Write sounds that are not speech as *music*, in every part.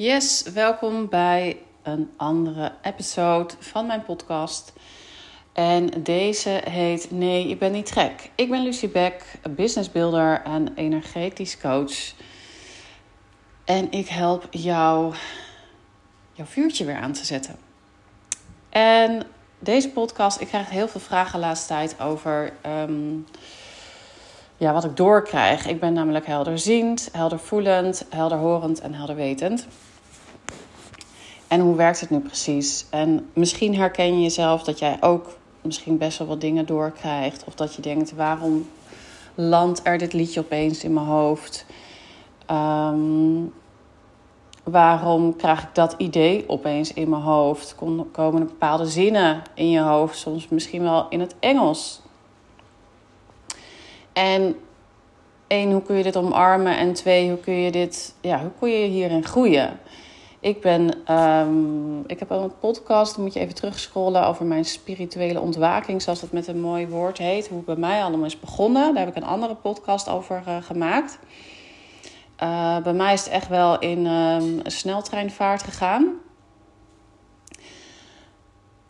Yes, welkom bij een andere episode van mijn podcast. En deze heet Nee, je bent niet gek. Ik ben Lucie Beck, businessbuilder en energetisch coach. En ik help jou jouw vuurtje weer aan te zetten. En deze podcast, ik krijg heel veel vragen de laatste tijd over ehm, ja, wat ik doorkrijg. Ik ben namelijk helderziend, heldervoelend, helderhorend en helderwetend. En hoe werkt het nu precies? En misschien herken je jezelf dat jij ook misschien best wel wat dingen doorkrijgt. Of dat je denkt, waarom landt er dit liedje opeens in mijn hoofd? Ehm, waarom krijg ik dat idee opeens in mijn hoofd? Komen er bepaalde zinnen in je hoofd, soms misschien wel in het Engels? En één, hoe kun je dit omarmen? En twee, hoe kun je dit, ja, hoe kun je hierin groeien? Ik ben, um, ik heb een podcast, moet je even terugscrollen over mijn spirituele ontwaking, zoals dat met een mooi woord heet. Hoe het bij mij allemaal is begonnen. Daar heb ik een andere podcast over uh, gemaakt. Uh, bij mij is het echt wel in um, een sneltreinvaart gegaan.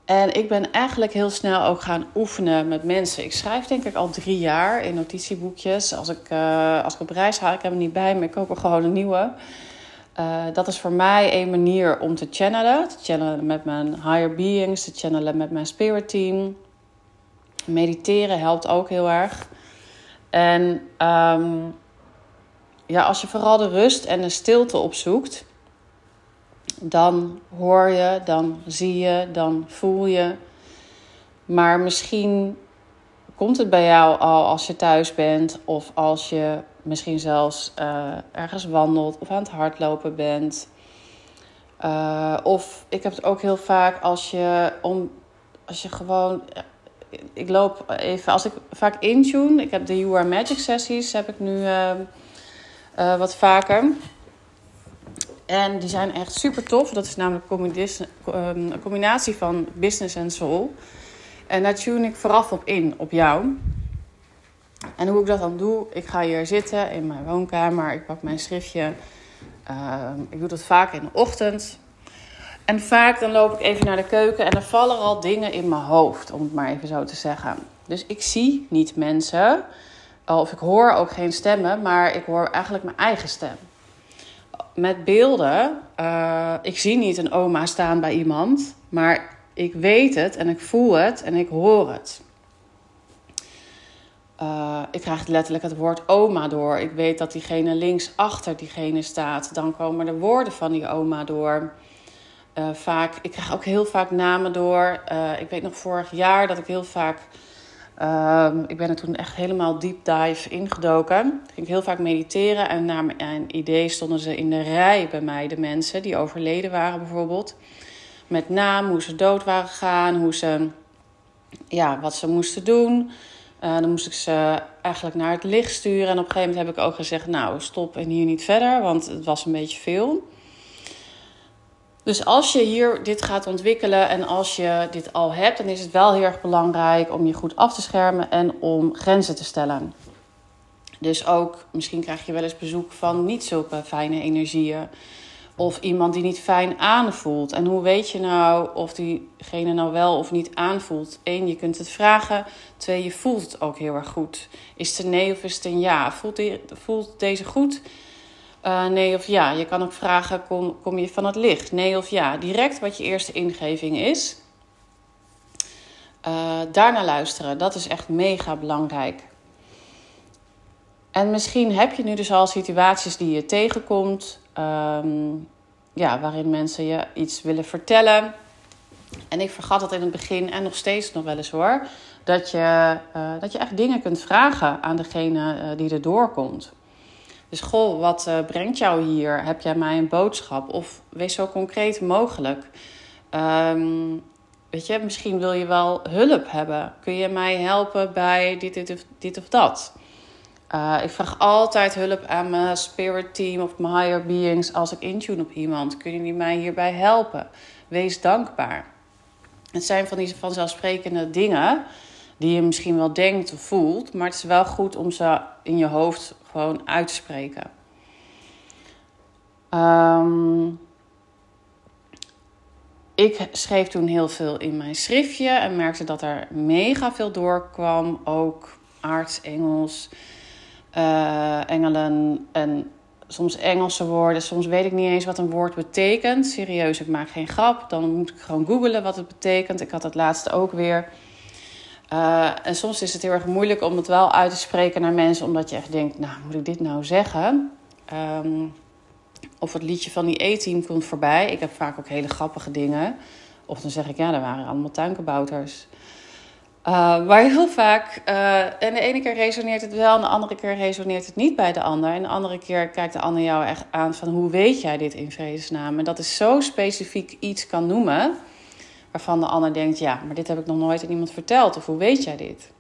En ik ben eigenlijk heel snel ook gaan oefenen met mensen. Ik schrijf denk ik al drie jaar in notitieboekjes. Als ik, uh, als ik op reis ga, ik heb hem niet bij me, ik koop er gewoon een nieuwe. Uh, dat is voor mij een manier om te channelen. Te channelen met mijn higher beings, te channelen met mijn spirit team. Mediteren helpt ook heel erg. En um, ja, als je vooral de rust en de stilte opzoekt, dan hoor je, dan zie je, dan voel je. Maar misschien komt het bij jou al als je thuis bent of als je misschien zelfs uh, ergens wandelt of aan het hardlopen bent. Uh, of ik heb het ook heel vaak als je om als je gewoon ik loop even als ik vaak intune. Ik heb de You Are Magic sessies heb ik nu uh, wat vaker. En die zijn echt super tof. Dat is namelijk een combinatie van business en soul. En daar tune ik vooraf op in, op jou. En hoe ik dat dan doe, ik ga hier zitten in mijn woonkamer. Ik pak mijn schriftje. Uh, ik doe dat vaak in de ochtend. En vaak dan loop ik even naar de keuken en er vallen al dingen in mijn hoofd, om het maar even zo te zeggen. Dus ik zie niet mensen, of ik hoor ook geen stemmen, maar ik hoor eigenlijk mijn eigen stem. Met beelden, uh, ik zie niet een oma staan bij iemand, maar ik weet het en ik voel het en ik hoor het. Uh, ik krijg letterlijk het woord oma door. Ik weet dat diegene links achter diegene staat. Dan komen de woorden van die oma door. Uh, vaak, ik krijg ook heel vaak namen door. Uh, ik weet nog vorig jaar dat ik heel vaak. ik ben er toen echt helemaal deep dive ingedoken. Ik ging heel vaak mediteren. En naar mijn idee stonden ze in de rij bij mij, de mensen die overleden waren bijvoorbeeld. Met naam, hoe ze dood waren gegaan, hoe ze, ja, wat ze moesten doen. Uh, dan moest ik ze eigenlijk naar het licht sturen. En op een gegeven moment heb ik ook gezegd: Nou, stop en hier niet verder, want het was een beetje veel. Dus als je hier dit gaat ontwikkelen en als je dit al hebt, dan is het wel heel erg belangrijk om je goed af te schermen en om grenzen te stellen. Dus ook, misschien krijg je wel eens bezoek van niet zulke fijne energieën. Of iemand die niet fijn aanvoelt. En hoe weet je nou of diegene nou wel of niet aanvoelt? Eén, je kunt het vragen. Twee, je voelt het ook heel erg goed. Is het een nee of is het een ja? Voelt, die, voelt deze goed? Uh, nee of ja. Je kan ook vragen, kom, kom je van het licht? Nee of ja. Direct wat je eerste ingeving is. Uh, daarna luisteren, dat is echt mega belangrijk. En misschien heb je nu dus al situaties die je tegenkomt. Um, ja, waarin mensen je iets willen vertellen. En ik vergat dat in het begin en nog steeds nog wel eens hoor. Dat je, uh, dat je echt dingen kunt vragen aan degene uh, die er doorkomt. Dus goh, wat uh, brengt jou hier? Heb jij mij een boodschap? Of wees zo concreet mogelijk. Um, weet je, misschien wil je wel hulp hebben. Kun je mij helpen bij dit, dit, dit of dat? Uh, ik vraag altijd hulp aan mijn spirit team of mijn higher beings als ik intune op iemand. Kunnen jullie mij hierbij helpen? Wees dankbaar. Het zijn van die vanzelfsprekende dingen die je misschien wel denkt of voelt, maar het is wel goed om ze in je hoofd gewoon uit te spreken. Um, ik schreef toen heel veel in mijn schriftje en merkte dat er mega veel doorkwam. Ook aards, Engels, uh, engelen en soms Engelse woorden. Soms weet ik niet eens wat een woord betekent. Serieus, ik maak geen grap. Dan moet ik gewoon googlen wat het betekent. Ik had het laatste ook weer. Uh, en soms is het heel erg moeilijk om het wel uit te spreken naar mensen, omdat je echt denkt: Nou, moet ik dit nou zeggen? Um, of het liedje van die E-team komt voorbij. Ik heb vaak ook hele grappige dingen. Of dan zeg ik: Ja, er waren allemaal tuinkabouters. Uh, maar heel vaak, en de ene keer resoneert het wel, en de andere keer resoneert het niet bij de ander. En de andere keer kijkt de ander jou echt aan van hoe weet jij dit in vredesnaam? En dat is zo specifiek iets kan noemen, waarvan de ander denkt, ja, maar dit heb ik nog nooit aan iemand verteld. Of hoe weet jij dit?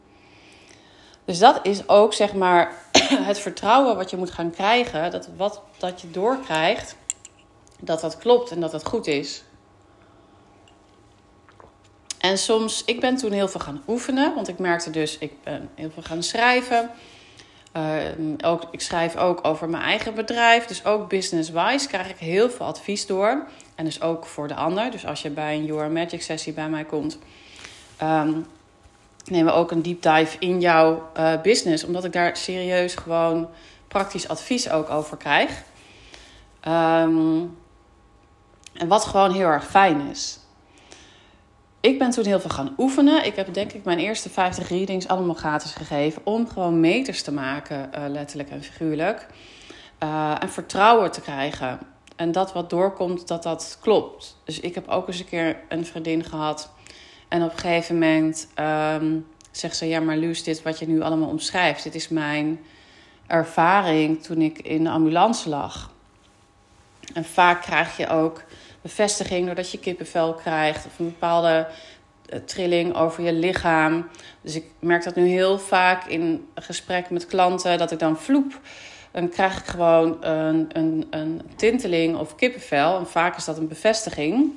Dus dat is ook zeg maar *clears throat* het vertrouwen wat je moet gaan krijgen, dat wat dat je doorkrijgt, dat dat klopt en dat dat goed is. En soms, ik ben toen heel veel gaan oefenen, want ik merkte dus, ik ben heel veel gaan schrijven. Uh, ook, ik schrijf ook over mijn eigen bedrijf, dus ook business-wise krijg ik heel veel advies door. En dus ook voor de ander. Dus als je bij een Your Magic sessie bij mij komt, um, nemen we ook een deep dive in jouw uh, business, omdat ik daar serieus gewoon praktisch advies ook over krijg. Um, en wat gewoon heel erg fijn is ik ben toen heel veel gaan oefenen. Ik heb denk ik mijn eerste 50 readings allemaal gratis gegeven. Om gewoon meters te maken, uh, letterlijk en figuurlijk. Uh, en vertrouwen te krijgen. En dat wat doorkomt, dat dat klopt. Dus ik heb ook eens een keer een vriendin gehad. En op een gegeven moment um, zegt ze: Ja, maar Luus, dit wat je nu allemaal omschrijft, dit is mijn ervaring toen ik in de ambulance lag. En vaak krijg je ook bevestiging doordat je kippenvel krijgt of een bepaalde eh, trilling over je lichaam. Dus ik merk dat nu heel vaak in gesprek met klanten dat ik dan vloep. Dan krijg ik gewoon een, een, een tinteling of kippenvel. En vaak is dat een bevestiging.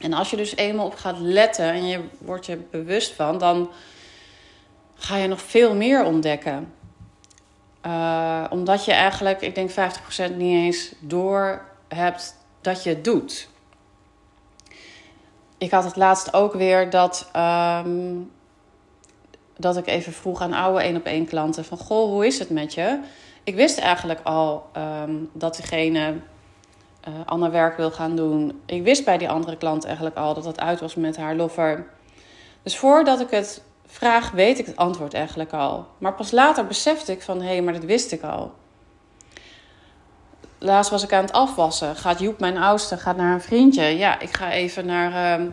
En als je dus eenmaal op gaat letten en je wordt je bewust van, dan ga je nog veel meer ontdekken. Uh, omdat je eigenlijk, ik denk 50% niet eens door hebt dat je het doet. Ik had het laatst ook weer dat, um, dat ik even vroeg aan oude één op één klanten van goh, hoe is het met je? Ik wist eigenlijk al um, dat diegene uh, ander werk wil gaan doen. Ik wist bij die andere klant eigenlijk al dat het uit was met haar lover. Dus voordat ik het vraag, weet ik het antwoord eigenlijk al. Maar pas later besefte ik van hé, hey, maar dat wist ik al laatst was ik aan het afwassen. Gaat Joep, mijn oudste, gaat naar een vriendje. Ja, ik ga even naar... Uh,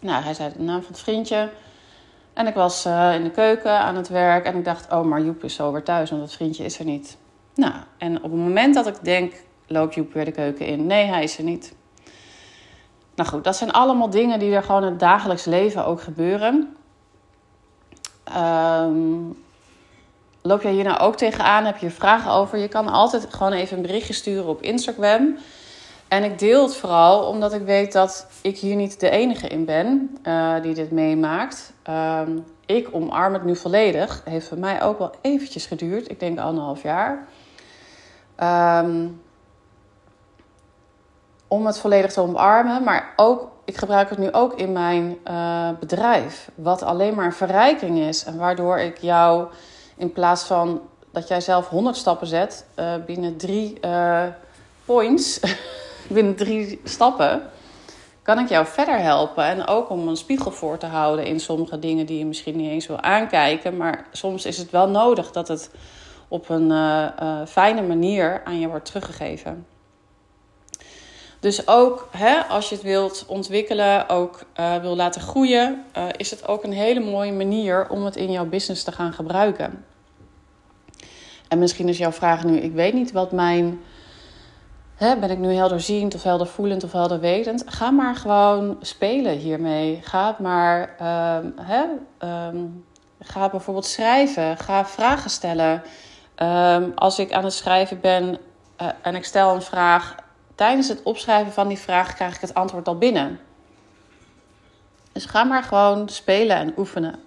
nou, hij zei de naam van het vriendje. En ik was uh, in de keuken aan het werk. En ik dacht, oh, maar Joep is zo weer thuis, want dat vriendje is er niet. Nou, en op het moment dat ik denk, loopt Joep weer de keuken in. Nee, hij is er niet. Nou goed, dat zijn allemaal dingen die er gewoon in het dagelijks leven ook gebeuren. Um, Loop jij hier nou ook tegenaan? Heb je vragen over? Je kan altijd gewoon even een berichtje sturen op Instagram. En ik deel het vooral omdat ik weet dat ik hier niet de enige in ben uh, die dit meemaakt. Um, ik omarm het nu volledig. Heeft voor mij ook wel eventjes geduurd. Ik denk anderhalf jaar. Um, om het volledig te omarmen. Maar ook, ik gebruik het nu ook in mijn uh, bedrijf. Wat alleen maar een verrijking is. En waardoor ik jou in plaats van dat jij zelf 100 stappen zet uh, binnen drie uh, points, *laughs* binnen drie stappen, kan ik jou verder helpen. En ook om een spiegel voor te houden in sommige dingen die je misschien niet eens wil aankijken. Maar soms is het wel nodig dat het op een uh, fijne manier aan je wordt teruggegeven. Dus ook hè, als je het wilt ontwikkelen, ook uh, wil laten groeien, uh, is het ook een hele mooie manier om het in jouw business te gaan gebruiken. En misschien is jouw vraag nu: ik weet niet wat mijn. Hè, ben ik nu helderziend of heldervoelend of helderwetend? Ga maar gewoon spelen hiermee. Ga maar. Um, hè, um, ga bijvoorbeeld schrijven. Ga vragen stellen. Um, als ik aan het schrijven ben uh, en ik stel een vraag tijdens het opschrijven van die vraag krijg ik het antwoord al binnen. Dus ga maar gewoon spelen en oefenen.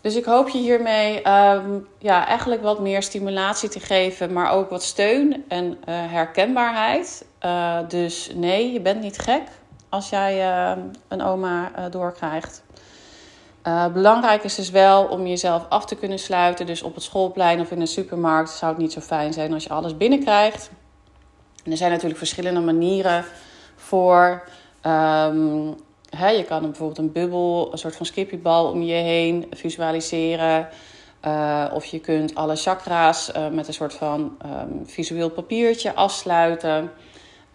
Dus ik hoop je hiermee ehm, ja, eigenlijk wat meer stimulatie te geven, maar ook wat steun en uh, herkenbaarheid. Uh, dus nee, je bent niet gek als jij uh, een oma doorkrijgt. Belangrijk is dus wel om jezelf af te kunnen sluiten. Dus op het schoolplein of in een supermarkt zou het niet zo fijn zijn als je alles binnenkrijgt. En er zijn natuurlijk verschillende manieren voor. Um, je kan bijvoorbeeld een bubbel, een soort van skippiebal om je heen visualiseren. Uh, of je kunt alle chakra's uh, met een soort van um, visueel papiertje afsluiten.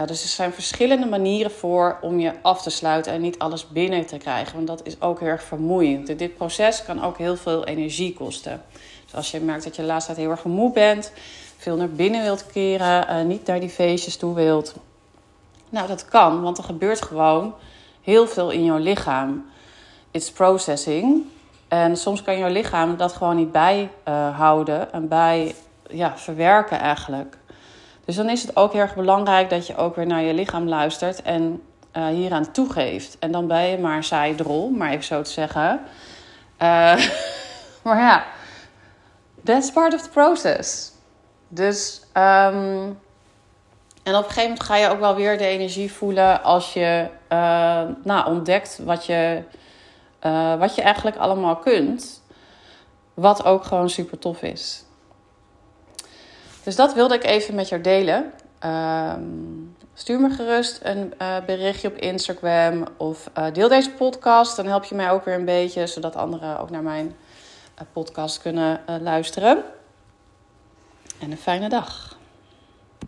Uh, dus er zijn verschillende manieren voor om je af te sluiten en niet alles binnen te krijgen. Want dat is ook heel erg vermoeiend. Dit proces kan ook heel veel energie kosten. Dus als je merkt dat je de laatste tijd heel erg moe bent, veel naar binnen wilt keren, niet naar die feestjes toe wilt. Nou, dat kan, want er gebeurt gewoon heel veel in jouw lichaam. It's processing. En soms kan jouw lichaam dat gewoon niet bijhouden en bij ja, verwerken eigenlijk. Dus dan is het ook heel erg belangrijk dat je ook weer naar je lichaam luistert en uh, hieraan toegeeft. En dan ben je maar saai drol, maar even zo te zeggen. Uh, *laughs* maar ja, that's part of the process. Dus um, en op een gegeven moment ga je ook wel weer de energie voelen als je uh, nou, ontdekt wat je, wat je eigenlijk allemaal kunt. Wat ook gewoon super tof is. Dus dat wilde ik even met jou delen. Uh, stuur me gerust een uh, berichtje op Instagram of deel deze podcast. Dan help je mij ook weer een beetje, zodat anderen ook naar mijn podcast kunnen luisteren. En een fijne dag.